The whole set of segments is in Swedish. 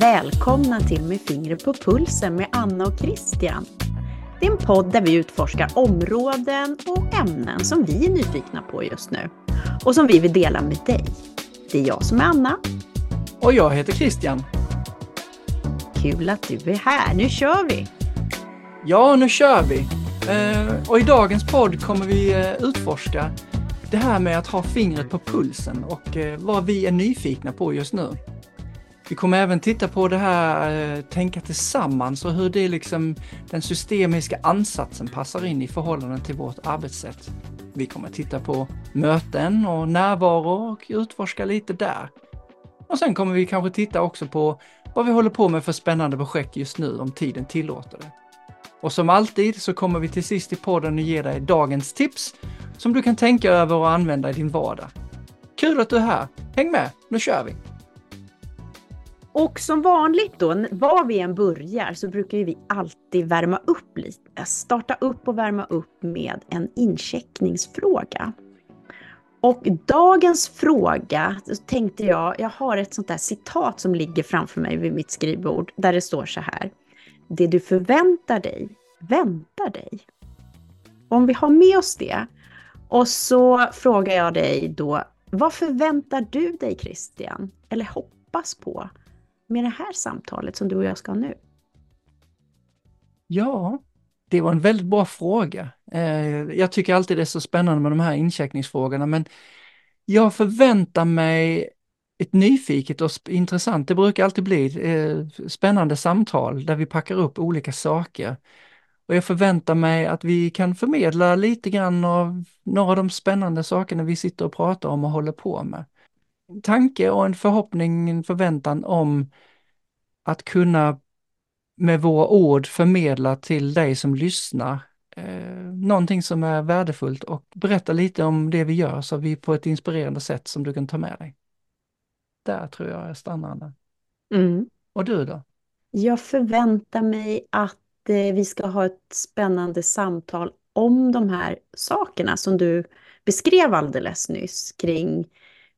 Välkomna till Med fingret på pulsen med Anna och Christian. Det är en podd där vi utforskar områden och ämnen som vi är nyfikna på just nu och som vi vill dela med dig. Det är jag som är Anna. Och jag heter Christian. Kul att du är här. Nu kör vi! Ja, nu kör vi! Eh, och i dagens podd kommer vi eh, utforska det här med att ha fingret på pulsen och eh, vad vi är nyfikna på just nu. Vi kommer även titta på det här tänka tillsammans och hur det liksom den systemiska ansatsen passar in i förhållande till vårt arbetssätt. Vi kommer titta på möten och närvaro och utforska lite där. Och sen kommer vi kanske titta också på vad vi håller på med för spännande projekt just nu om tiden tillåter det. Och som alltid så kommer vi till sist i podden att ge dig dagens tips som du kan tänka över och använda i din vardag. Kul att du är här! Häng med, nu kör vi! Och som vanligt då, var vi än börjar så brukar vi alltid värma upp lite. Starta upp och värma upp med en incheckningsfråga. Och dagens fråga, så tänkte jag, jag har ett sånt där citat som ligger framför mig vid mitt skrivbord, där det står så här. Det du förväntar dig, väntar dig. Om vi har med oss det, och så frågar jag dig då, vad förväntar du dig Christian, eller hoppas på, med det här samtalet som du och jag ska ha nu? Ja, det var en väldigt bra fråga. Eh, jag tycker alltid det är så spännande med de här incheckningsfrågorna, men jag förväntar mig ett nyfiket och intressant, det brukar alltid bli eh, spännande samtal där vi packar upp olika saker. Och jag förväntar mig att vi kan förmedla lite grann av några av de spännande sakerna vi sitter och pratar om och håller på med. En tanke och en förhoppning, en förväntan om att kunna med våra ord förmedla till dig som lyssnar eh, någonting som är värdefullt och berätta lite om det vi gör så vi på ett inspirerande sätt som du kan ta med dig. Där tror jag är stannande. Mm. Och du då? Jag förväntar mig att eh, vi ska ha ett spännande samtal om de här sakerna som du beskrev alldeles nyss kring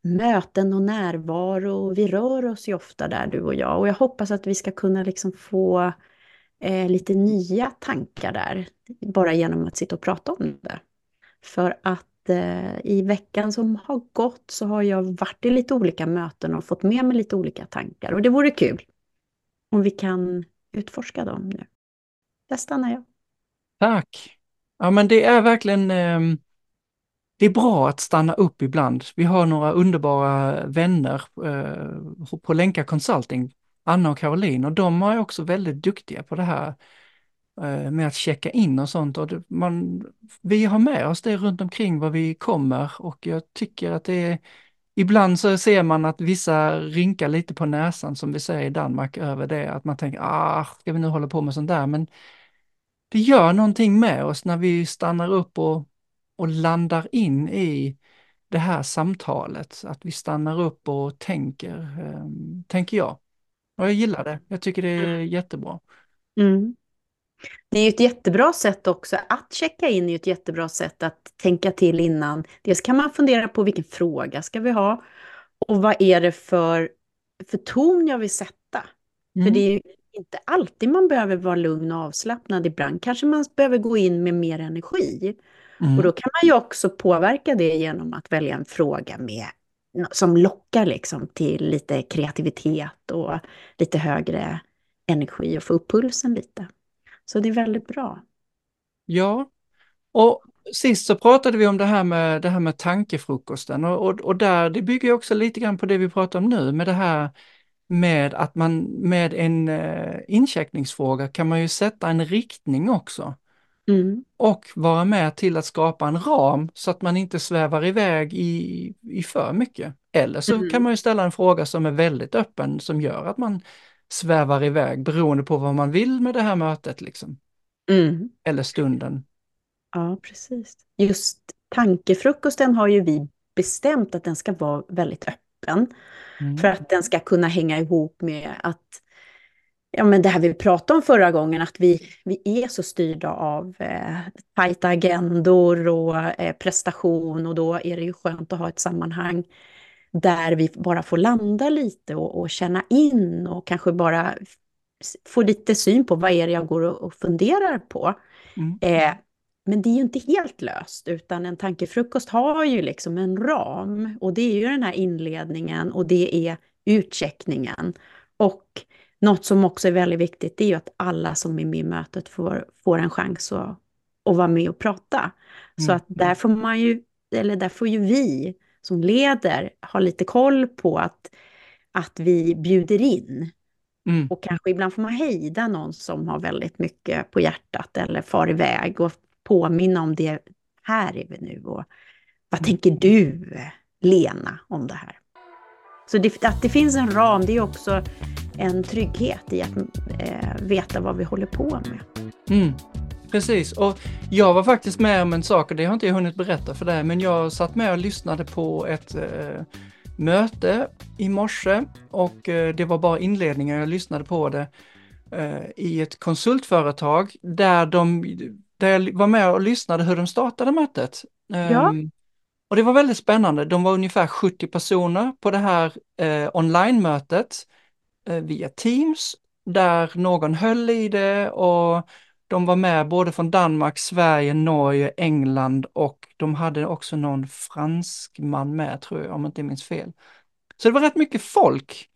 möten och närvaro. Vi rör oss ju ofta där du och jag och jag hoppas att vi ska kunna liksom få eh, lite nya tankar där bara genom att sitta och prata om det. För att Eh, i veckan som har gått så har jag varit i lite olika möten och fått med mig lite olika tankar och det vore kul om vi kan utforska dem nu. Där stannar jag. Tack! Ja men det är verkligen eh det är bra att stanna upp ibland. Vi har några underbara vänner eh, på Länka Consulting, Anna och Caroline, och de är också väldigt duktiga på det här med att checka in och sånt. Och man, vi har med oss det runt omkring var vi kommer och jag tycker att det är Ibland så ser man att vissa rynkar lite på näsan som vi säger i Danmark över det, att man tänker, ah, ska vi nu hålla på med sånt där? Men det gör någonting med oss när vi stannar upp och och landar in i det här samtalet, att vi stannar upp och tänker, eh, tänker jag. Och jag gillar det, jag tycker det är mm. jättebra. Mm. Det är ju ett jättebra sätt också, att checka in är ju ett jättebra sätt att tänka till innan. Dels kan man fundera på vilken fråga ska vi ha och vad är det för, för ton jag vill sätta. Mm. För det är ju inte alltid man behöver vara lugn och avslappnad, ibland kanske man behöver gå in med mer energi. Mm. Och då kan man ju också påverka det genom att välja en fråga med, som lockar liksom till lite kreativitet och lite högre energi och få upp pulsen lite. Så det är väldigt bra. Ja, och sist så pratade vi om det här med, det här med tankefrukosten och, och, och där, det bygger också lite grann på det vi pratar om nu med det här med att man med en eh, incheckningsfråga kan man ju sätta en riktning också. Mm. Och vara med till att skapa en ram så att man inte svävar iväg i, i för mycket. Eller så mm. kan man ju ställa en fråga som är väldigt öppen som gör att man svävar iväg beroende på vad man vill med det här mötet. Liksom. Mm. Eller stunden. Ja, precis. Just tankefrukosten har ju vi bestämt att den ska vara väldigt öppen. Mm. För att den ska kunna hänga ihop med att ja, men det här vi pratade om förra gången, att vi, vi är så styrda av eh, tajta agendor och eh, prestation och då är det ju skönt att ha ett sammanhang där vi bara får landa lite och, och känna in och kanske bara få lite syn på vad är det jag går och, och funderar på. Mm. Eh, men det är ju inte helt löst, utan en tankefrukost har ju liksom en ram. Och det är ju den här inledningen och det är utcheckningen. Och något som också är väldigt viktigt, är ju att alla som är med i mötet får, får en chans att, att vara med och prata. Mm. Så att där får man ju, eller där får ju vi som leder ha lite koll på att, att vi bjuder in. Mm. Och kanske ibland får man hejda någon som har väldigt mycket på hjärtat eller far iväg och påminna om det. Här är vi nu och vad mm. tänker du, Lena, om det här? Så det, att det finns en ram, det är också en trygghet i att eh, veta vad vi håller på med. Mm. Precis, och jag var faktiskt med om en sak, och det har inte jag hunnit berätta för dig, men jag satt med och lyssnade på ett eh, möte i morse och eh, det var bara inledningen, jag lyssnade på det eh, i ett konsultföretag där, de, där jag var med och lyssnade hur de startade mötet. Ja. Um, och det var väldigt spännande. De var ungefär 70 personer på det här eh, online-mötet eh, via Teams där någon höll i det och de var med både från Danmark, Sverige, Norge, England och de hade också någon franskman med tror jag, om jag inte minns fel. Så det var rätt mycket folk.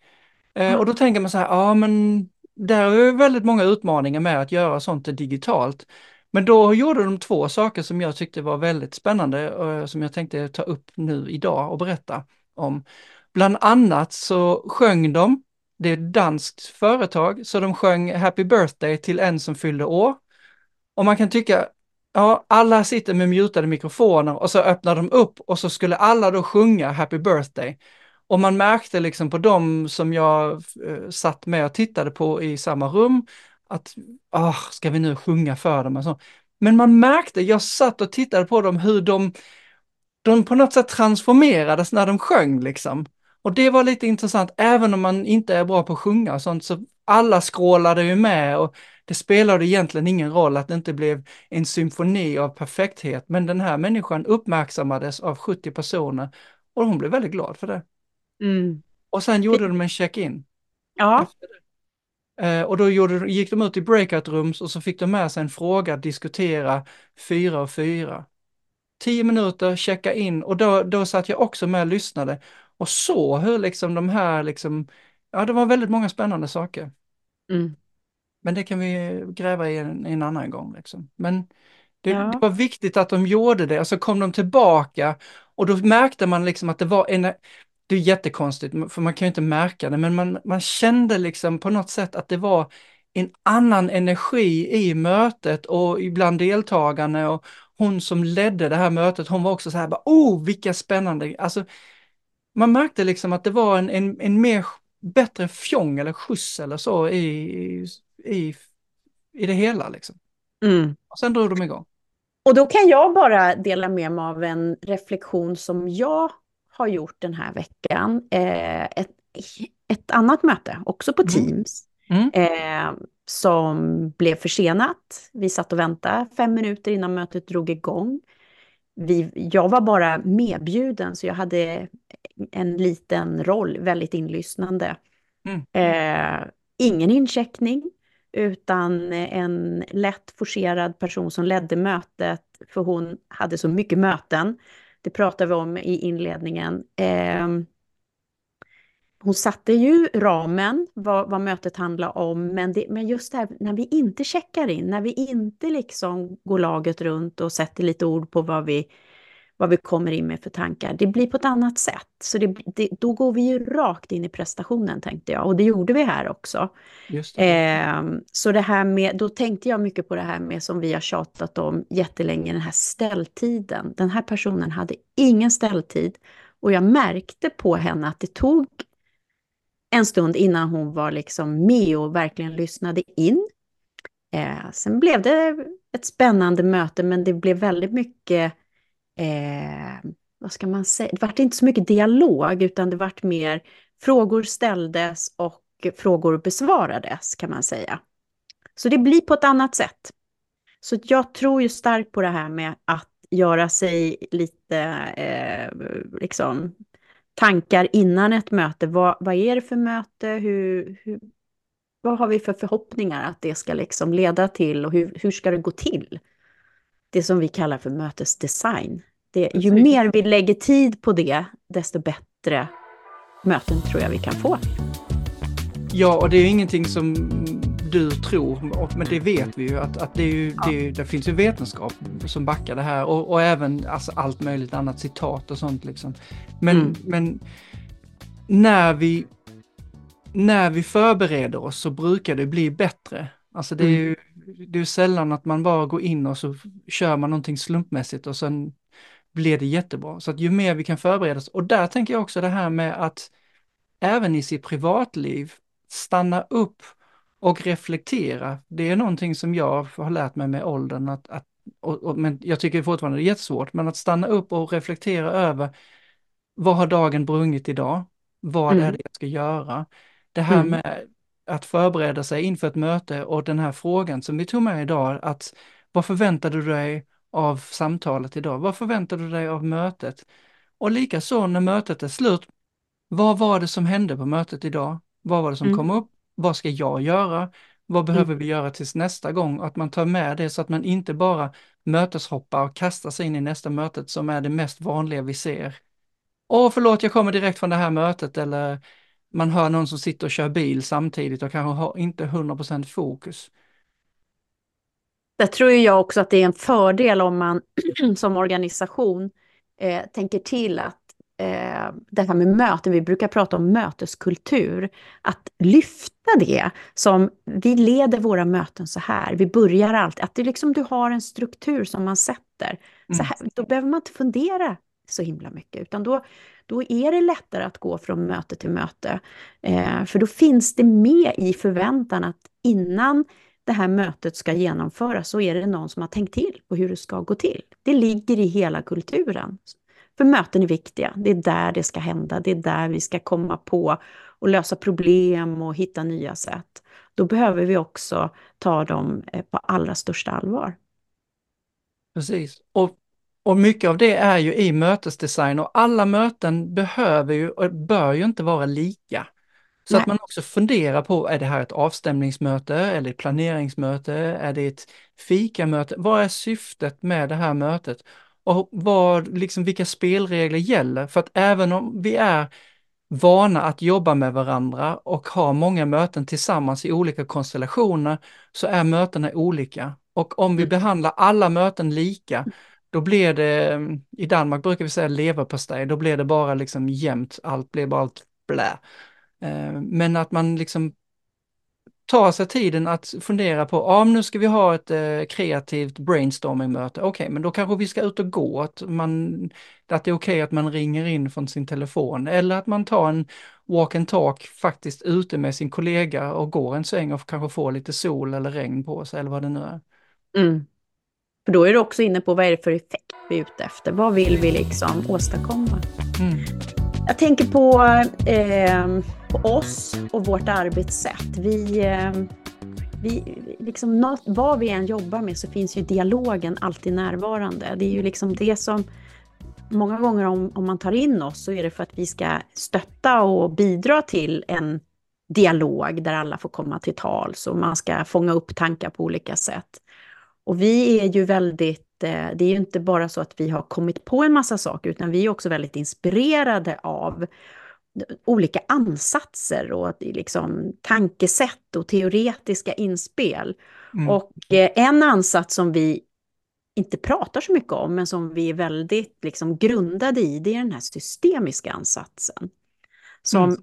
Eh, och då tänker man så här, ja men där är väldigt många utmaningar med att göra sånt digitalt. Men då gjorde de två saker som jag tyckte var väldigt spännande och eh, som jag tänkte ta upp nu idag och berätta om. Bland annat så sjöng de, det är ett danskt företag, så de sjöng Happy birthday till en som fyllde år. Och man kan tycka, ja, alla sitter med mutade mikrofoner och så öppnar de upp och så skulle alla då sjunga Happy birthday. Och man märkte liksom på dem som jag eh, satt med och tittade på i samma rum att, oh, ska vi nu sjunga för dem? Alltså. Men man märkte, jag satt och tittade på dem, hur de, de på något sätt transformerades när de sjöng liksom. Och det var lite intressant, även om man inte är bra på att sjunga och sånt, så alla skrålade ju med och det spelade egentligen ingen roll att det inte blev en symfoni av perfekthet, men den här människan uppmärksammades av 70 personer och hon blev väldigt glad för det. Mm. Och sen gjorde de en check-in. Ja. Eh, och då gjorde, gick de ut i breakout rooms och så fick de med sig en fråga att diskutera fyra och fyra. Tio minuter, checka in och då, då satt jag också med och lyssnade och så hur liksom de här liksom, ja det var väldigt många spännande saker. Mm. Men det kan vi gräva i en, en annan gång. Liksom. Men det, ja. det, var viktigt att de gjorde det, och så kom de tillbaka och då märkte man liksom att det var en, det är jättekonstigt, för man kan ju inte märka det, men man, man kände liksom på något sätt att det var en annan energi i mötet och ibland deltagarna och hon som ledde det här mötet, hon var också så här, bara, oh vilka spännande, alltså man märkte liksom att det var en, en, en mer bättre fjong eller skjuts eller så i, i, i det hela liksom. Mm. Och sen drog de igång. Och då kan jag bara dela med mig av en reflektion som jag har gjort den här veckan. Eh, ett, ett annat möte, också på mm. Teams, mm. Eh, som blev försenat. Vi satt och väntade fem minuter innan mötet drog igång. Vi, jag var bara medbjuden, så jag hade en liten roll, väldigt inlyssnande. Mm. Eh, ingen incheckning, utan en lätt forcerad person som ledde mötet, för hon hade så mycket möten det pratar vi om i inledningen. Eh, hon satte ju ramen, vad, vad mötet handlar om, men, det, men just det här när vi inte checkar in, när vi inte liksom går laget runt och sätter lite ord på vad vi, vad vi kommer in med för tankar, det blir på ett annat sätt. Så det, det, då går vi ju rakt in i prestationen tänkte jag, och det gjorde vi här också. Eh, så det här med, då tänkte jag mycket på det här med som vi har tjatat om jättelänge, den här ställtiden. Den här personen hade ingen ställtid och jag märkte på henne att det tog en stund innan hon var liksom med och verkligen lyssnade in. Eh, sen blev det ett spännande möte, men det blev väldigt mycket eh, vad ska man säga, det vart inte så mycket dialog utan det vart mer frågor ställdes och frågor besvarades kan man säga. Så det blir på ett annat sätt. Så jag tror ju starkt på det här med att göra sig lite eh, liksom, tankar innan ett möte. Vad, vad är det för möte? Hur, hur, vad har vi för förhoppningar att det ska liksom leda till och hur, hur ska det gå till? Det som vi kallar för mötesdesign. Det, ju mer vi lägger tid på det, desto bättre möten tror jag vi kan få. Ja, och det är ingenting som du tror, men det vet vi ju att, att det, är ju, det, det, finns ju vetenskap som backar det här och, och även alltså, allt möjligt annat citat och sånt liksom. Men, mm. men när vi när vi förbereder oss så brukar det bli bättre. Alltså det är mm. ju det är sällan att man bara går in och så kör man någonting slumpmässigt och sen blir det jättebra. Så att ju mer vi kan förbereda oss, och där tänker jag också det här med att även i sitt privatliv stanna upp och reflektera. Det är någonting som jag har lärt mig med åldern, att, att och, och, men jag tycker fortfarande det är jättesvårt, men att stanna upp och reflektera över vad har dagen brungit idag? Vad mm. är det jag ska göra? Det här mm. med att förbereda sig inför ett möte och den här frågan som vi tog med idag, att vad förväntar du dig av samtalet idag? Vad förväntar du dig av mötet? Och likaså när mötet är slut, vad var det som hände på mötet idag? Vad var det som mm. kom upp? Vad ska jag göra? Vad mm. behöver vi göra tills nästa gång? Att man tar med det så att man inte bara möteshoppar och kastar sig in i nästa mötet som är det mest vanliga vi ser. Åh, förlåt, jag kommer direkt från det här mötet eller man hör någon som sitter och kör bil samtidigt och kanske har inte 100% fokus. Där tror jag också att det är en fördel om man som organisation eh, tänker till att eh, det här med möten, vi brukar prata om möteskultur, att lyfta det som vi leder våra möten så här, vi börjar alltid, att det liksom, du har en struktur som man sätter. Så här, mm. Då behöver man inte fundera så himla mycket, utan då, då är det lättare att gå från möte till möte. Eh, för då finns det med i förväntan att innan det här mötet ska genomföras så är det någon som har tänkt till på hur det ska gå till. Det ligger i hela kulturen. För möten är viktiga, det är där det ska hända, det är där vi ska komma på och lösa problem och hitta nya sätt. Då behöver vi också ta dem eh, på allra största allvar. Precis, och och mycket av det är ju i mötesdesign och alla möten behöver ju och bör ju inte vara lika. Så Nej. att man också funderar på, är det här ett avstämningsmöte, eller ett planeringsmöte, är det ett fikamöte? Vad är syftet med det här mötet? Och vad, liksom, vilka spelregler gäller? För att även om vi är vana att jobba med varandra och ha många möten tillsammans i olika konstellationer, så är mötena olika. Och om vi mm. behandlar alla möten lika, då blir det, i Danmark brukar vi säga leverpastej, då blir det bara liksom jämnt, allt blir bara allt blä. Eh, men att man liksom tar sig tiden att fundera på, ja nu ska vi ha ett eh, kreativt brainstorming-möte, okej okay, men då kanske vi ska ut och gå, att, man, att det är okej okay att man ringer in från sin telefon eller att man tar en walk and talk faktiskt ute med sin kollega och går en sväng och kanske får lite sol eller regn på sig eller vad det nu är. Mm. För då är du också inne på vad är det för effekt vi är ute efter? Vad vill vi liksom åstadkomma? Mm. Jag tänker på, eh, på oss och vårt arbetssätt. Vi, eh, vi, liksom något, vad vi än jobbar med så finns ju dialogen alltid närvarande. Det är ju liksom det som många gånger om, om man tar in oss så är det för att vi ska stötta och bidra till en dialog där alla får komma till tals och man ska fånga upp tankar på olika sätt. Och vi är ju väldigt, eh, det är ju inte bara så att vi har kommit på en massa saker, utan vi är också väldigt inspirerade av olika ansatser och liksom tankesätt och teoretiska inspel. Mm. Och eh, en ansats som vi inte pratar så mycket om, men som vi är väldigt liksom grundade i, det är den här systemiska ansatsen. Som, mm.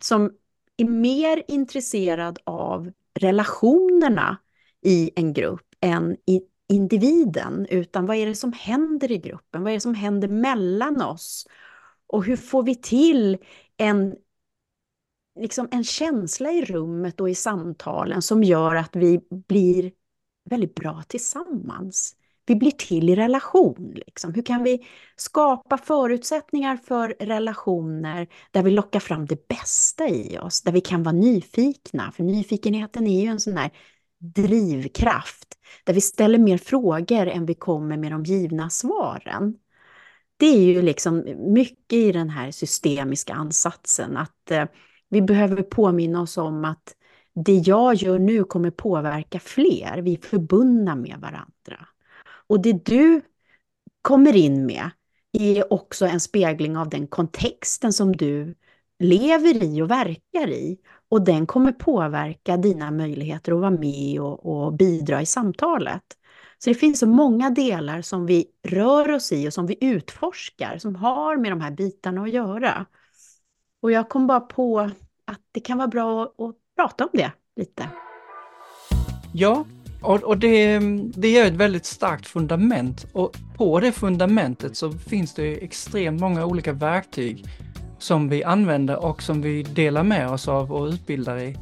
som är mer intresserad av relationerna i en grupp än i individen, utan vad är det som händer i gruppen? Vad är det som händer mellan oss? Och hur får vi till en, liksom en känsla i rummet och i samtalen som gör att vi blir väldigt bra tillsammans? vi blir till i relation. Liksom. Hur kan vi skapa förutsättningar för relationer där vi lockar fram det bästa i oss, där vi kan vara nyfikna. För nyfikenheten är ju en sån här drivkraft, där vi ställer mer frågor än vi kommer med de givna svaren. Det är ju liksom mycket i den här systemiska ansatsen, att eh, vi behöver påminna oss om att det jag gör nu kommer påverka fler. Vi är förbundna med varandra. Och det du kommer in med är också en spegling av den kontexten som du lever i och verkar i. Och den kommer påverka dina möjligheter att vara med och, och bidra i samtalet. Så det finns så många delar som vi rör oss i och som vi utforskar, som har med de här bitarna att göra. Och jag kom bara på att det kan vara bra att, prata om det lite. Ja, och, och det, det är ett väldigt starkt fundament och på det fundamentet så finns det extremt många olika verktyg som vi använder och som vi delar med oss av och utbildar i.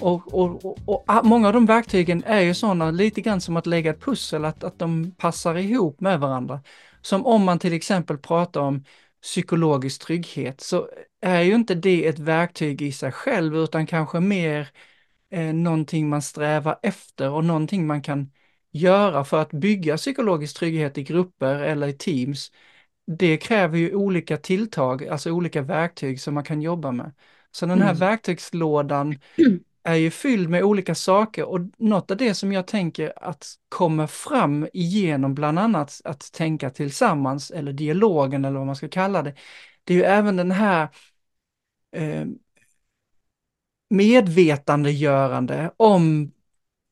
Och, och, och, och, många av de verktygen är ju sådana lite grann som att lägga ett pussel, att, att de passar ihop med varandra. Som om man till exempel pratar om psykologisk trygghet så är ju inte det ett verktyg i sig själv utan kanske mer eh, någonting man strävar efter och någonting man kan göra för att bygga psykologisk trygghet i grupper eller i teams. Det kräver ju olika tilltag, alltså olika verktyg som man kan jobba med. Så den här mm. verktygslådan är ju fylld med olika saker och något av det som jag tänker att kommer fram igenom bland annat att tänka tillsammans eller dialogen eller vad man ska kalla det. Det är ju även den här eh, medvetandegörande om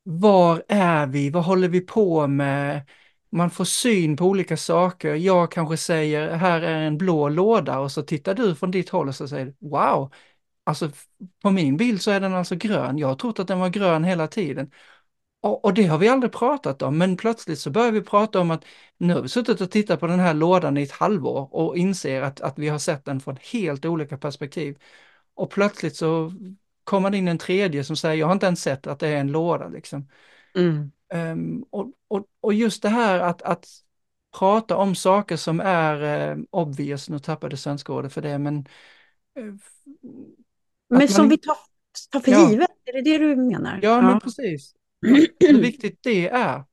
var är vi, vad håller vi på med? Man får syn på olika saker. Jag kanske säger, här är en blå låda och så tittar du från ditt håll och så säger wow, alltså på min bild så är den alltså grön. Jag har trott att den var grön hela tiden. Och, och, det har vi aldrig pratat om, men plötsligt så börjar vi prata om att nu har vi suttit och tittat på den här lådan i ett halvår och inser att, att vi har sett den från helt olika perspektiv. Och plötsligt så kommer det in en tredje som säger, jag har inte ens sett att det är en låda. Liksom. Mm. Um, och, och, och, just det här att, att prata om saker som är uh, obvious, nu tappade jag svenska ordet för det, men... Uh, men som man, vi tar, tar för ja. givet, är det det du menar? Ja, ja. men precis. Hur viktigt det är.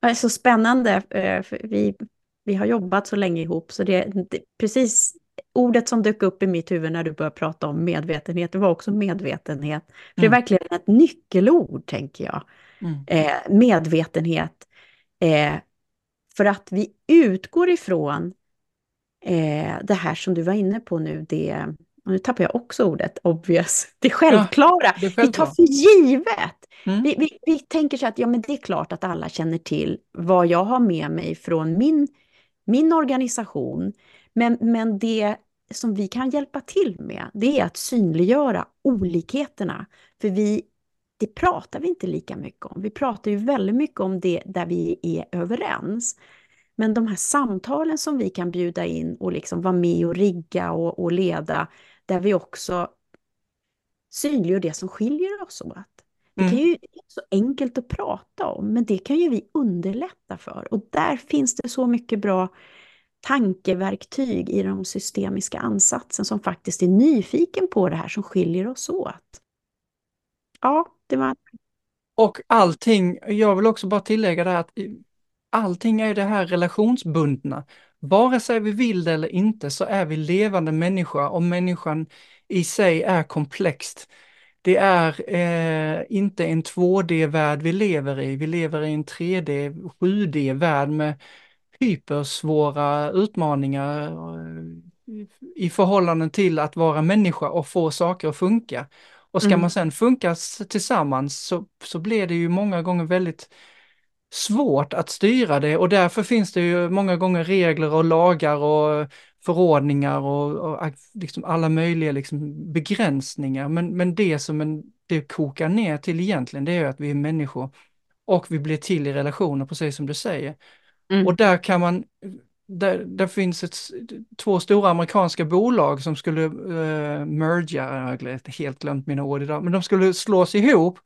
Det är så spännande, eh, för vi, vi har jobbat så länge ihop, så det, det precis ordet som dök upp i mitt huvud när du började prata om medvetenhet, det var också medvetenhet. För mm. Det är mm. verkligen ett nyckelord, tänker jag. Mm. Eh, medvetenhet. Eh, för att vi utgår ifrån eh, det här som du var inne på nu, det, nu tappar jag också ordet, obvious, det självklara. Ja, det. Vi tar för givet. Mm. Vi, vi, vi tänker så att ja, men det är klart att alla känner till vad jag har med mig från min, min organisation. Men, men det som vi kan hjälpa till med, det är att synliggöra olikheterna. För vi, det pratar vi inte lika mycket om. Vi pratar ju väldigt mycket om det där vi är överens. Men de här samtalen som vi kan bjuda in och liksom vara med och rigga och, och leda, där vi också synliggör det som skiljer oss åt. Det kan mm. ju vara så enkelt att prata om, men det kan ju vi underlätta för. Och där finns det så mycket bra tankeverktyg i de systemiska ansatsen som faktiskt är nyfiken på det här som skiljer oss åt. Ja, det var... Och allting, jag vill också bara tillägga det här att allting är det här relationsbundna. Vare sig vi vill det eller inte så är vi levande människa och människan i sig är komplext. Det är eh, inte en 2D-värld vi lever i, vi lever i en 3D, 7D-värld med hypersvåra utmaningar eh, i förhållande till att vara människa och få saker att funka. Och ska mm. man sen funka tillsammans så, så blir det ju många gånger väldigt svårt att styra det och därför finns det ju många gånger regler och lagar och förordningar och, och liksom alla möjliga liksom begränsningar. Men, men det som en, det kokar ner till egentligen det är att vi är människor och vi blir till i relationer, precis som du säger. Mm. Och där kan man, där, där finns ett, två stora amerikanska bolag som skulle uh, merga, jag har helt glömt mina ord idag, men de skulle slås ihop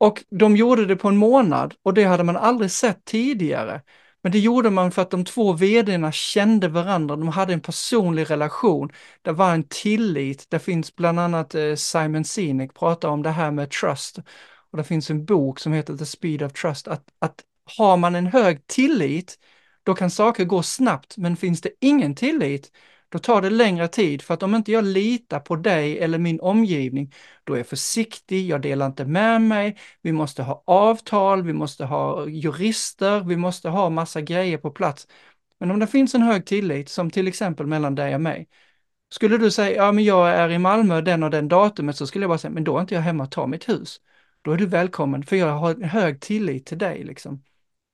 och de gjorde det på en månad och det hade man aldrig sett tidigare. Men det gjorde man för att de två vdarna kände varandra, de hade en personlig relation. Det var en tillit, det finns bland annat eh, Simon Sinek pratar om det här med trust. Och det finns en bok som heter The Speed of Trust, att, att har man en hög tillit, då kan saker gå snabbt, men finns det ingen tillit, då tar det längre tid. För att om inte jag litar på dig eller min omgivning, då är jag försiktig, jag delar inte med mig, vi måste ha avtal, vi måste ha jurister, vi måste ha massa grejer på plats. Men om det finns en hög tillit, som till exempel mellan dig och mig, skulle du säga, ja men jag är i Malmö den och den datumet, så skulle jag bara säga, men då är inte jag hemma och tar mitt hus. Då är du välkommen, för jag har en hög tillit till dig liksom.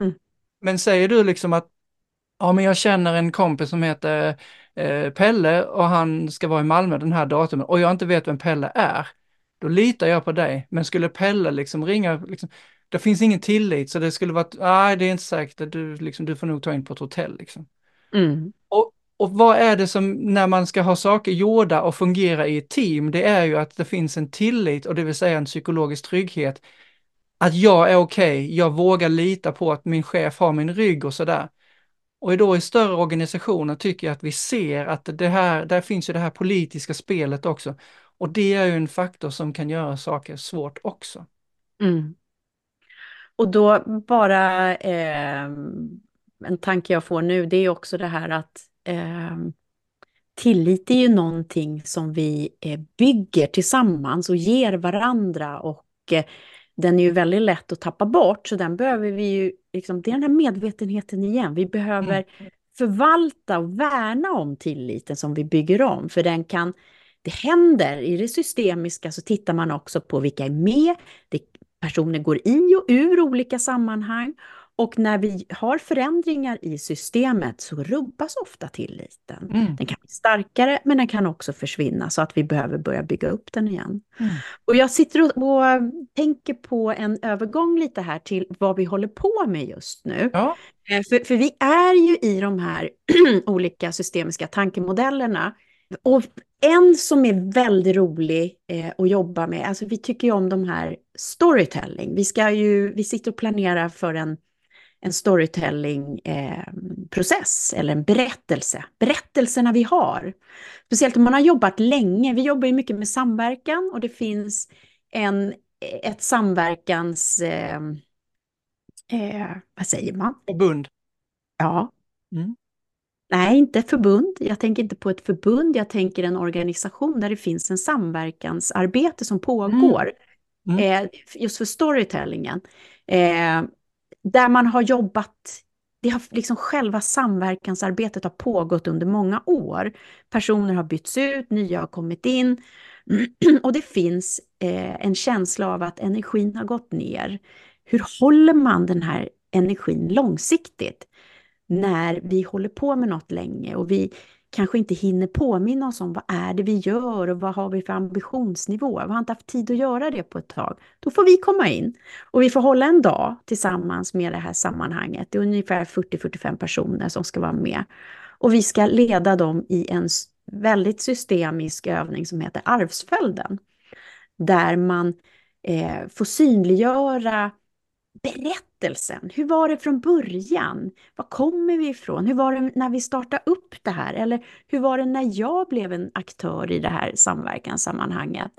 Mm. Men säger du liksom att, ja men jag känner en kompis som heter eh, Pelle och han ska vara i Malmö den här datumet och jag inte vet vem Pelle är, då litar jag på dig. Men skulle Pelle liksom ringa, liksom, det finns ingen tillit så det skulle vara, nej det är inte säkert, du, liksom, du får nog ta in på ett hotell. Liksom. Mm. Och, och vad är det som, när man ska ha saker gjorda och fungera i ett team, det är ju att det finns en tillit och det vill säga en psykologisk trygghet. Att jag är okej, okay, jag vågar lita på att min chef har min rygg och sådär. Och då i större organisationer tycker jag att vi ser att det här, där finns ju det här politiska spelet också. Och det är ju en faktor som kan göra saker svårt också. Mm. Och då bara eh, en tanke jag får nu, det är också det här att eh, tillit är ju någonting som vi eh, bygger tillsammans och ger varandra och eh, den är ju väldigt lätt att tappa bort, så den behöver vi ju, liksom, det är den här medvetenheten igen. Vi behöver mm. förvalta och värna om tilliten som vi bygger om, för den kan, det händer i det systemiska så tittar man också på vilka är med, det, personer går i och ur olika sammanhang och när vi har förändringar i systemet så rubbas ofta tilliten. Mm. Den kan bli starkare men den kan också försvinna så att vi behöver börja bygga upp den igen. Mm. Och jag sitter och, och, tänker på en övergång lite här till vad vi håller på med just nu. Ja. Eh, för, för vi är ju i de här olika systemiska tankemodellerna. Och en som är väldigt rolig eh, att jobba med, alltså vi tycker ju om de här storytelling. Vi, ska ju, vi sitter och planerar för en en storytelling-process eh, eller en berättelse. Berättelserna vi har. Speciellt om man har jobbat länge. Vi jobbar ju mycket med samverkan och det finns en, ett samverkans... Eh, eh, vad säger man? Förbund. Ja. Mm. Nej, inte förbund. Jag tänker inte på ett förbund. Jag tänker en organisation där det finns en samverkansarbete som pågår. Mm. Mm. Eh, just för storytellingen. Där man har jobbat, det har liksom själva samverkansarbetet har pågått under många år. Personer har bytts ut, nya har kommit in och det finns eh, en känsla av att energin har gått ner. Hur håller man den här energin långsiktigt? När vi håller på med något länge och vi kanske inte hinner påminna oss om vad är det vi gör och vad har vi för ambitionsnivå. Vi har inte haft tid att göra det på ett tag. Då får vi komma in och vi får hålla en dag tillsammans med det här sammanhanget. Det är ungefär 40-45 personer som ska vara med. Och vi ska leda dem i en väldigt systemisk övning som heter arvsföljden. Där man eh, får synliggöra berättelsen. Hur var det från början? Var kommer vi ifrån? Hur var det när vi startade upp det här? Eller hur var det när jag blev en aktör i det här samverkanssammanhanget?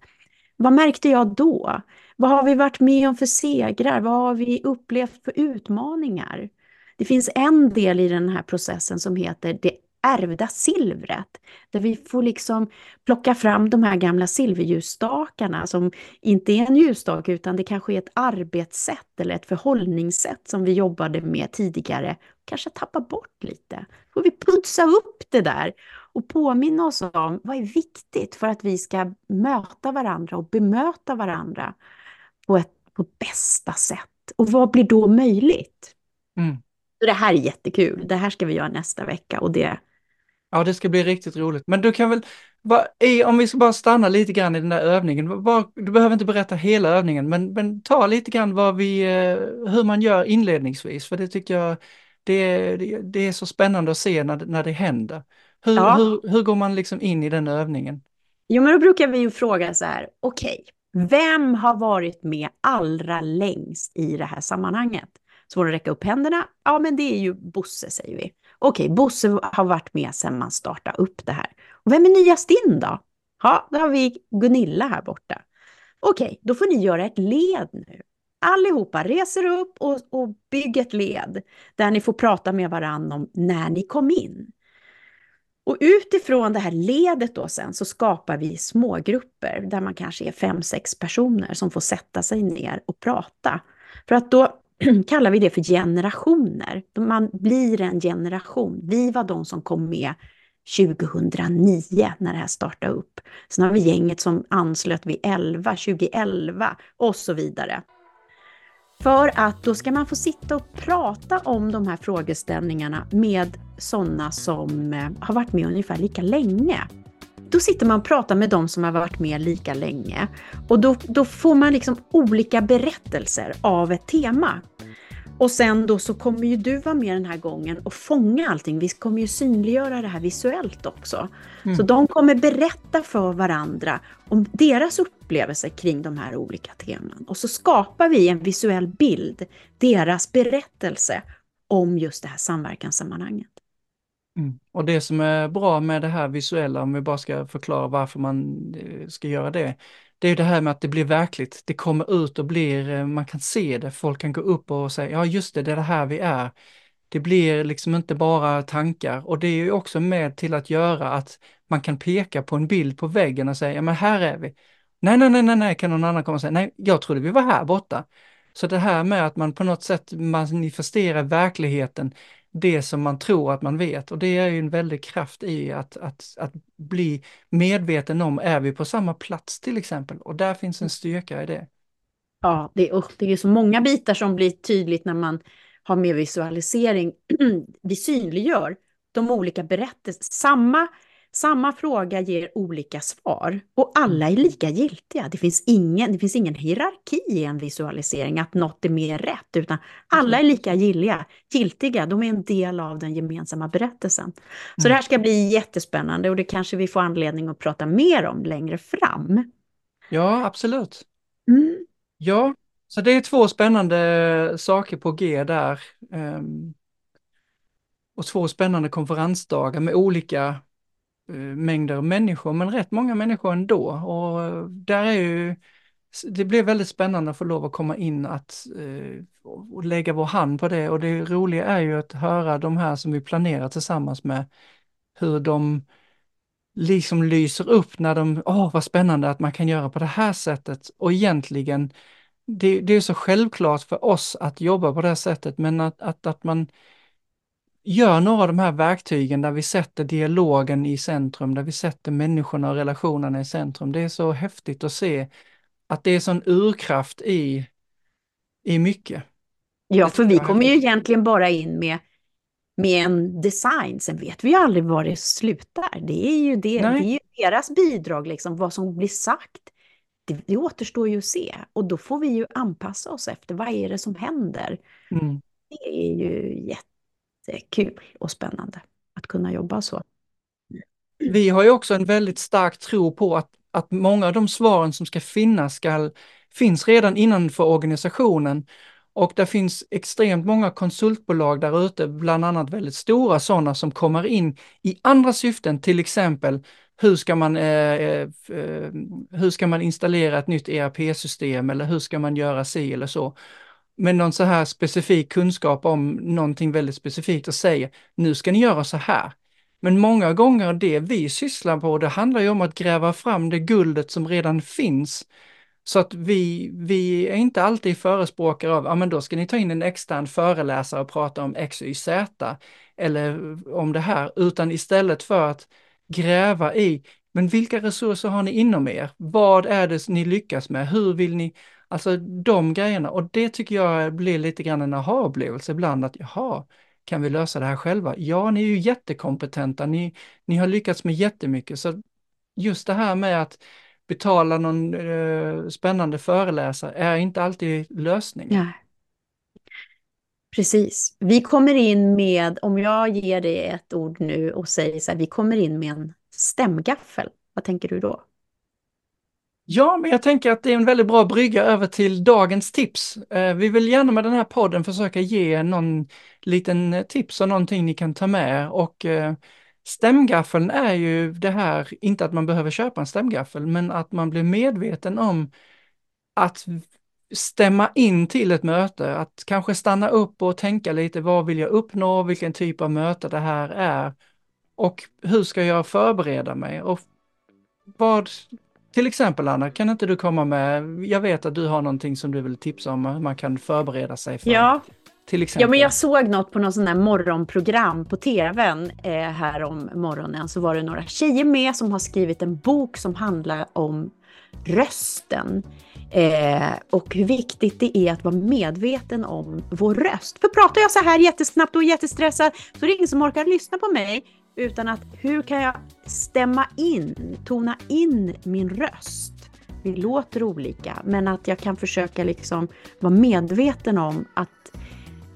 Vad märkte jag då? Vad har vi varit med om för segrar? Vad har vi upplevt för utmaningar? Det finns en del i den här processen som heter det ärvda silvret. Där vi får liksom plocka fram de här gamla silverljusstakarna som inte är en ljusstake utan det kanske är ett arbetssätt eller ett förhållningssätt som vi jobbade med tidigare. Kanske tappa bort lite. Får vi putsa upp det där och påminna oss om vad är viktigt för att vi ska möta varandra och bemöta varandra på, ett, på bästa sätt. Och vad blir då möjligt? Mm. Så det här är jättekul. Det här ska vi göra nästa vecka och det Ja, det ska bli riktigt roligt. Men du kan väl, va, i, om vi ska bara stanna lite grann i den där övningen, va, du behöver inte berätta hela övningen, men, men ta lite grann vad vi, eh, hur man gör inledningsvis, för det tycker jag det, det, det är så spännande att se när, när det händer. Hur, ja. hur, hur går man liksom in i den övningen? Jo, men då brukar vi ju fråga så här, okej, okay, Vem har varit med allra längst i det här sammanhanget? Så får hon räcka upp händerna. Ja, men det är ju Bosse, säger vi. Okej, Bosse har varit med sedan man startade upp det här. Och vem är nyast in då? Ja, då har vi Gunilla här borta. Okej, då får ni göra ett led nu. Allihopa reser upp och, och bygger ett led där ni får prata med varandra om när ni kom in. Och utifrån det här ledet då sen så skapar vi smågrupper där man kanske är fem, sex personer som får sätta sig ner och prata. För att då kallar vi det för generationer. Man blir en generation. Vi var de som kom med 2009 när det här startade upp. Sen har vi gänget som anslöt vid 11, 2011 och så vidare. För att då ska man få sitta och prata om de här frågeställningarna med sådana som eh, har varit med ungefär lika länge. Då sitter man och pratar med de som har varit med lika länge och då, då får man liksom olika berättelser av ett tema. Och sen då så kommer ju du vara med den här gången och fånga allting. Vi kommer ju synliggöra det här visuellt också. Mm. Så de kommer berätta för varandra om deras upplevelser kring de här olika teman. Och så skapar vi en visuell bild, deras berättelse om just det här samverkanssammanhanget. Mm. Och det som är bra med det här visuella, om vi bara ska förklara varför man eh, ska göra det, det är det här med att det blir verkligt. Det kommer ut och blir, eh, man kan se det, folk kan gå upp och säga, ja just det, det är det här vi är. Det blir liksom inte bara tankar och det är ju också med till att göra att man kan peka på en bild på väggen och säga, ja men här är vi. Nej, nej, nej, nej, nej, kan någon annan komma och säga, nej, jag trodde vi var här borta. Så det här med att man på något sätt manifesterar verkligheten, det som man tror att man vet. Och det är ju en väldig kraft i att, att, att bli medveten om, är vi på samma plats till exempel? Och där finns en styrka i det. Ja, det är, det är så många bitar som blir tydligt när man har med visualisering. vi synliggör de olika berättelserna. Samma samma fråga ger olika svar och alla är lika giltiga. Det finns ingen, det finns ingen hierarki i en visualisering, att något är mer rätt, utan alla är lika gilliga, giltiga. De är en del av den gemensamma berättelsen. Så mm. det här ska bli jättespännande och det kanske vi får anledning att prata mer om längre fram. Ja, absolut. Mm. Ja, så det är två spännande saker på G där. Um, och två spännande konferensdagar med olika Eh, mängder människor, men rätt många människor ändå. Och där är ju, det blir väldigt spännande att få lov att komma in att, eh, och lägga vår hand på det. Och det roliga är ju att höra de här som vi planerar tillsammans med, hur de liksom lyser upp när de, åh vad spännande att man kan göra på det här sättet. Och egentligen, det, det är så självklart för oss att jobba på det här sättet, men att, att, att man gör några av de här verktygen där vi sätter dialogen i centrum, där vi sätter människorna och relationerna i centrum. Det är så häftigt att se att det är sån urkraft i, i mycket. Ja, för vi kommer ju egentligen bara in med, med en design, sen vet vi ju aldrig var det slutar. Det är ju, det, det är ju deras bidrag, liksom, vad som blir sagt. Det, det återstår ju att se och då får vi ju anpassa oss efter vad är det som händer. Mm. Det är ju jätte jättekul och spännande att kunna jobba så. Vi har ju också en väldigt stark tro på att, att många av de svaren som ska finnas ska, finns redan innanför organisationen. Och det finns extremt många konsultbolag där ute, bland annat väldigt stora sådana som kommer in i andra syften, till exempel hur ska man, eh, eh, eh hur ska man installera ett nytt ERP-system eller hur ska man göra si eller så med någon så här specifik kunskap om någonting väldigt specifikt och säger nu ska ni göra så här. Men många gånger det vi sysslar på, det handlar ju om att gräva fram det guldet som redan finns. Så att vi, vi är inte alltid förespråkare av, ja men då ska ni ta in en extern föreläsare och prata om X, Y, Z eller om det här, utan istället för att gräva i, men vilka resurser har ni inom er? Vad är det ni lyckas med? Hur vill ni Alltså de grejerna och det tycker jag blir lite grann en aha-upplevelse ibland att jaha, kan vi lösa det här själva? Ja, ni är ju jättekompetenta, ni, ni har lyckats med jättemycket. Så just det här med att betala någon eh, spännande föreläsare är inte alltid lösningen. Ja. Precis. Vi kommer in med, om jag ger dig ett ord nu och säger så här, vi kommer in med en stämgaffel. Vad tänker du då? Ja, men jag tänker att det är en väldigt bra brygga över till dagens tips. Eh, vi vill gärna med den här podden försöka ge någon liten tips och någonting ni kan ta med. Och eh, stämgaffeln är ju det här, inte att man behöver köpa en stämgaffel, men att man blir medveten om att stämma in till ett möte, att kanske stanna upp och tänka lite, vad vill jag uppnå, vilken typ av möte det här är? Och hur ska jag förbereda mig? Och vad, till exempel Anna, kan inte du komma med, jag vet att du har någonting som du vill tipsa om hur man kan förbereda sig för. Ja, till exempel. Ja, men jag såg något på någon sån där morgonprogram på tvn eh, här om morgonen. Så var det några tjejer med som har skrivit en bok som handlar om rösten. Eh, och hur viktigt det är att vara medveten om vår röst. För pratar jag så här jättesnabbt och jättestressad så är det ingen som orkar lyssna på mig. Utan att hur kan jag stämma in, tona in min röst? Vi låter olika, men att jag kan försöka liksom vara medveten om att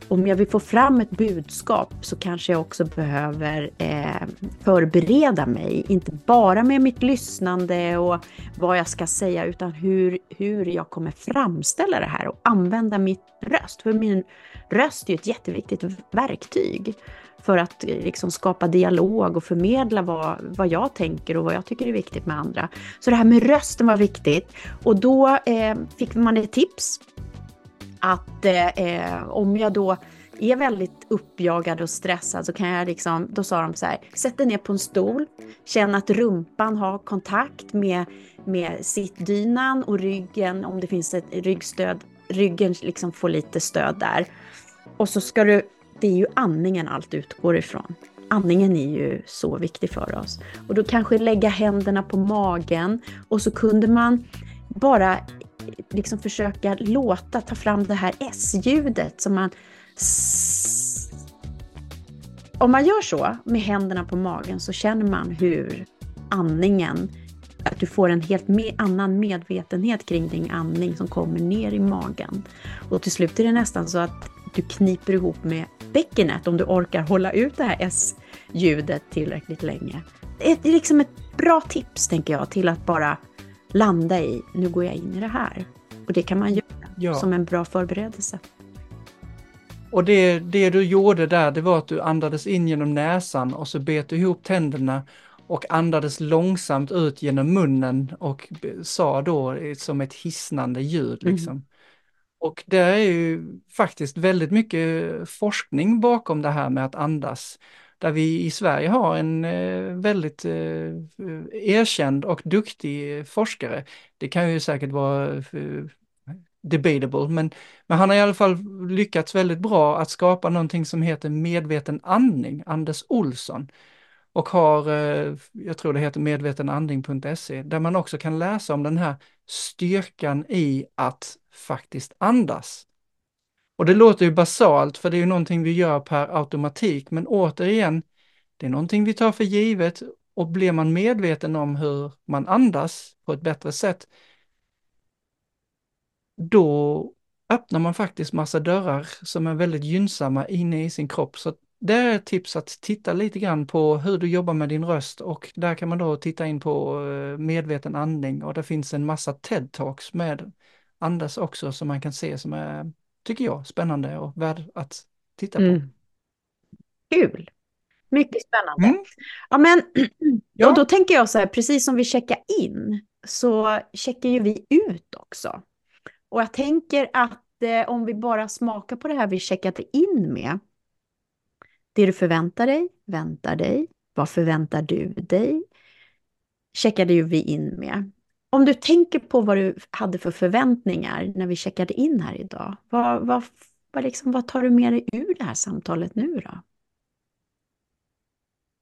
om jag vill få fram ett budskap så kanske jag också behöver eh, förbereda mig. Inte bara med mitt lyssnande och vad jag ska säga utan hur, hur jag kommer framställa det här och använda mitt röst. För min röst är ju ett jätteviktigt verktyg för att liksom skapa dialog och förmedla vad, vad jag tänker och vad jag tycker är viktigt med andra. Så det här med rösten var viktigt och då eh, fick man ett tips att eh, eh om jag då är väldigt uppjagad och stressad så kan jag liksom, då sa de så här, sätt dig ner på en stol, känn att rumpan har kontakt med, med sittdynan och ryggen, om det finns ett ryggstöd, ryggen liksom får lite stöd där. Och så ska du, det är ju andningen allt utgår ifrån. Andningen är ju så viktig för oss. Och då kanske lägga händerna på magen och så kunde man bara liksom försöka låta, ta fram det här S-ljudet som man... Om man gör så med händerna på magen så känner man hur andningen, att du får en helt med, annan medvetenhet kring din andning som kommer ner i magen. Och till slut är det nästan så att du kniper ihop med bäckenet om du orkar hålla ut det här S-ljudet tillräckligt länge. Det är liksom ett bra tips tänker jag till att bara landa i, nu går jag in i det här. Och det kan man göra ja. som en bra förberedelse. Och det, det du gjorde där, det var att du andades in genom näsan och så bet du ihop tänderna och andades långsamt ut genom munnen och sa då som ett hisnande ljud. Liksom. Mm. Och det är ju faktiskt väldigt mycket forskning bakom det här med att andas där vi i Sverige har en eh, väldigt eh, erkänd och duktig forskare. Det kan ju säkert vara eh, debatable, men, men han har i alla fall lyckats väldigt bra att skapa någonting som heter medveten andning, Anders Olsson. Och har, eh, jag tror det heter medvetenandning.se, där man också kan läsa om den här styrkan i att faktiskt andas. Och det låter ju basalt för det är ju någonting vi gör per automatik, men återigen, det är någonting vi tar för givet och blir man medveten om hur man andas på ett bättre sätt, då öppnar man faktiskt massa dörrar som är väldigt gynnsamma inne i sin kropp. Så det är ett tips att titta lite grann på hur du jobbar med din röst och där kan man då titta in på eh, medveten andning och det finns en massa TED-talks med andas också som man kan se som är tycker jag, spännande och värd att titta på. Mm. Kul! Mycket spännande. Mm. Ja, men ja. Och då tänker jag så här, precis som vi checkar in så checkar ju vi ut också. Och jag tänker att eh, om vi bara smakar på det här vi checkat in med. Det du förväntar dig, väntar dig, vad förväntar du dig? Checkade ju vi in med. Om du tänker på vad du hade för förväntningar när vi checkade in här idag, vad, vad, vad, liksom, vad tar du med dig ur det här samtalet nu då?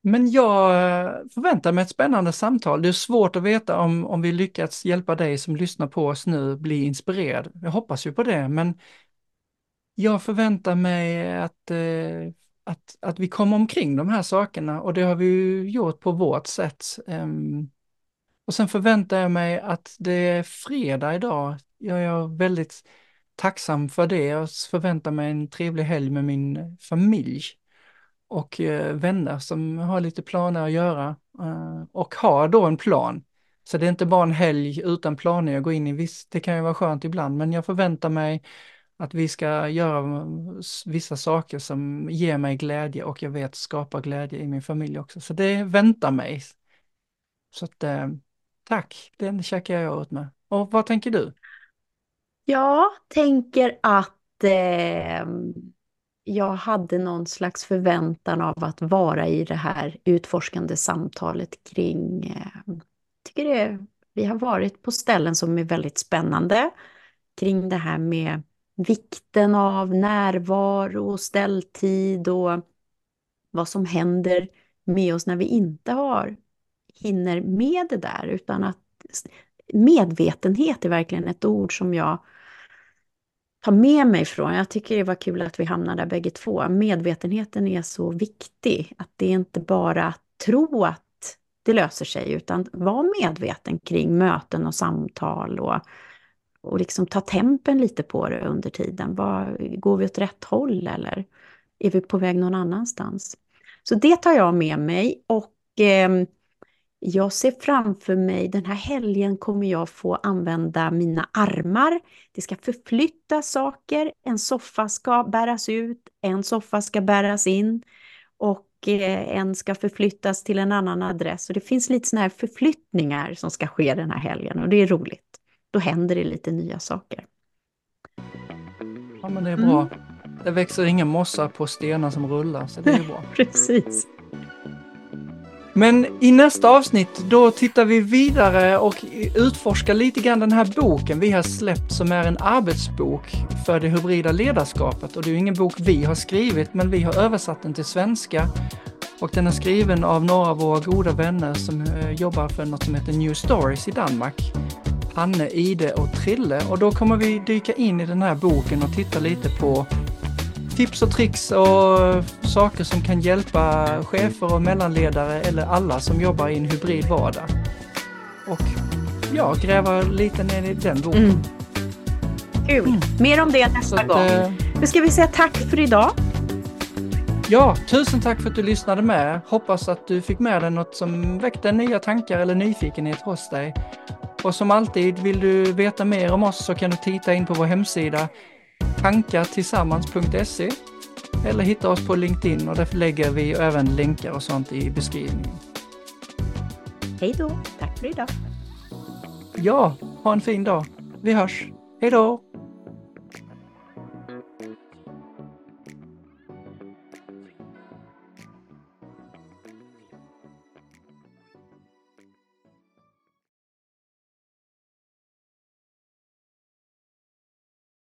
Men jag eh, förväntar mig ett spännande samtal. Det är svårt att veta om, om vi lyckats hjälpa dig som lyssnar på oss nu bli inspirerad. Jag hoppas ju på det, men jag förväntar mig att, eh, att, att vi kommer omkring de här sakerna och det har vi ju gjort på vårt sätt. Ehm. Och sen förväntar jag mig att det är fredag idag. Jag är väldigt tacksam för det. Jag förväntar mig en trevlig helg med min familj och eh, vänner som har lite planer att göra eh, och har då en plan Så det är inte bara en helg utan planer jag går in i. Visst, det kan ju vara skönt ibland, men jag förväntar mig att vi ska göra vissa saker som ger mig glädje och jag vet skapar glädje i min familj också. Så det väntar mig. Så att, eh, tack, den checkar jag ut med. Och vad tänker du? Jag tänker att eh, jag hade någon slags förväntan av att vara i det här utforskande samtalet kring, eh, tycker det, vi har varit på ställen som är väldigt spännande kring det här med vikten av närvaro och ställtid och vad som händer med oss när vi inte har, hinner med det där, utan att medvetenhet är verkligen ett ord som jag tar med mig från. Jag tycker det var kul att vi hamnade där bägge två. Medvetenheten är så viktig, att det är inte bara att tro att det löser sig, utan vara medveten kring möten och samtal och och liksom ta tempen lite på det under tiden. Var, går vi åt rätt håll eller är vi på väg någon annanstans? Så det tar jag med mig och eh, jag ser framför mig, den här helgen kommer jag få använda mina armar. Det ska förflytta saker, en soffa ska bäras ut, en soffa ska bäras in och eh, en ska förflyttas till en annan adress. Och det finns lite sådana här förflyttningar som ska ske den här helgen och det är roligt då händer det lite nya saker. Ja men det är bra. Mm. Det växer ingen mossa på stenar som rullar så det är bra. Precis. Men i nästa avsnitt då tittar vi vidare och utforskar lite grann den här boken vi har släppt som är en arbetsbok för det hybrida ledarskapet. Och det är ingen bok vi har skrivit men vi har översatt den till svenska och den är skriven av några av våra goda vänner som eh, jobbar för något som heter New Stories i Danmark. Hanne, Ide och Trille och då kommer vi dyka in i den här boken och titta lite på tips och tricks och saker som kan hjälpa chefer och mellanledare eller alla som jobbar i en hybrid vardag. Och ja, gräva lite ner i den boken. Mm. Kul! Mm. Mer om det nästa att, gång. Eh, nu ska vi säga tack för idag. Ja, tusen tack för att du lyssnade med. Hoppas att du fick med dig något som väckte nya tankar eller nyfikenhet hos dig. Och som alltid, vill du veta mer om oss så kan du titta in på vår hemsida tankartillsammans.se eller hitta oss på LinkedIn och där lägger vi även länkar och sånt i beskrivningen. Hej då, tack för idag. Ja, ha en fin dag. Vi hörs. Hej då!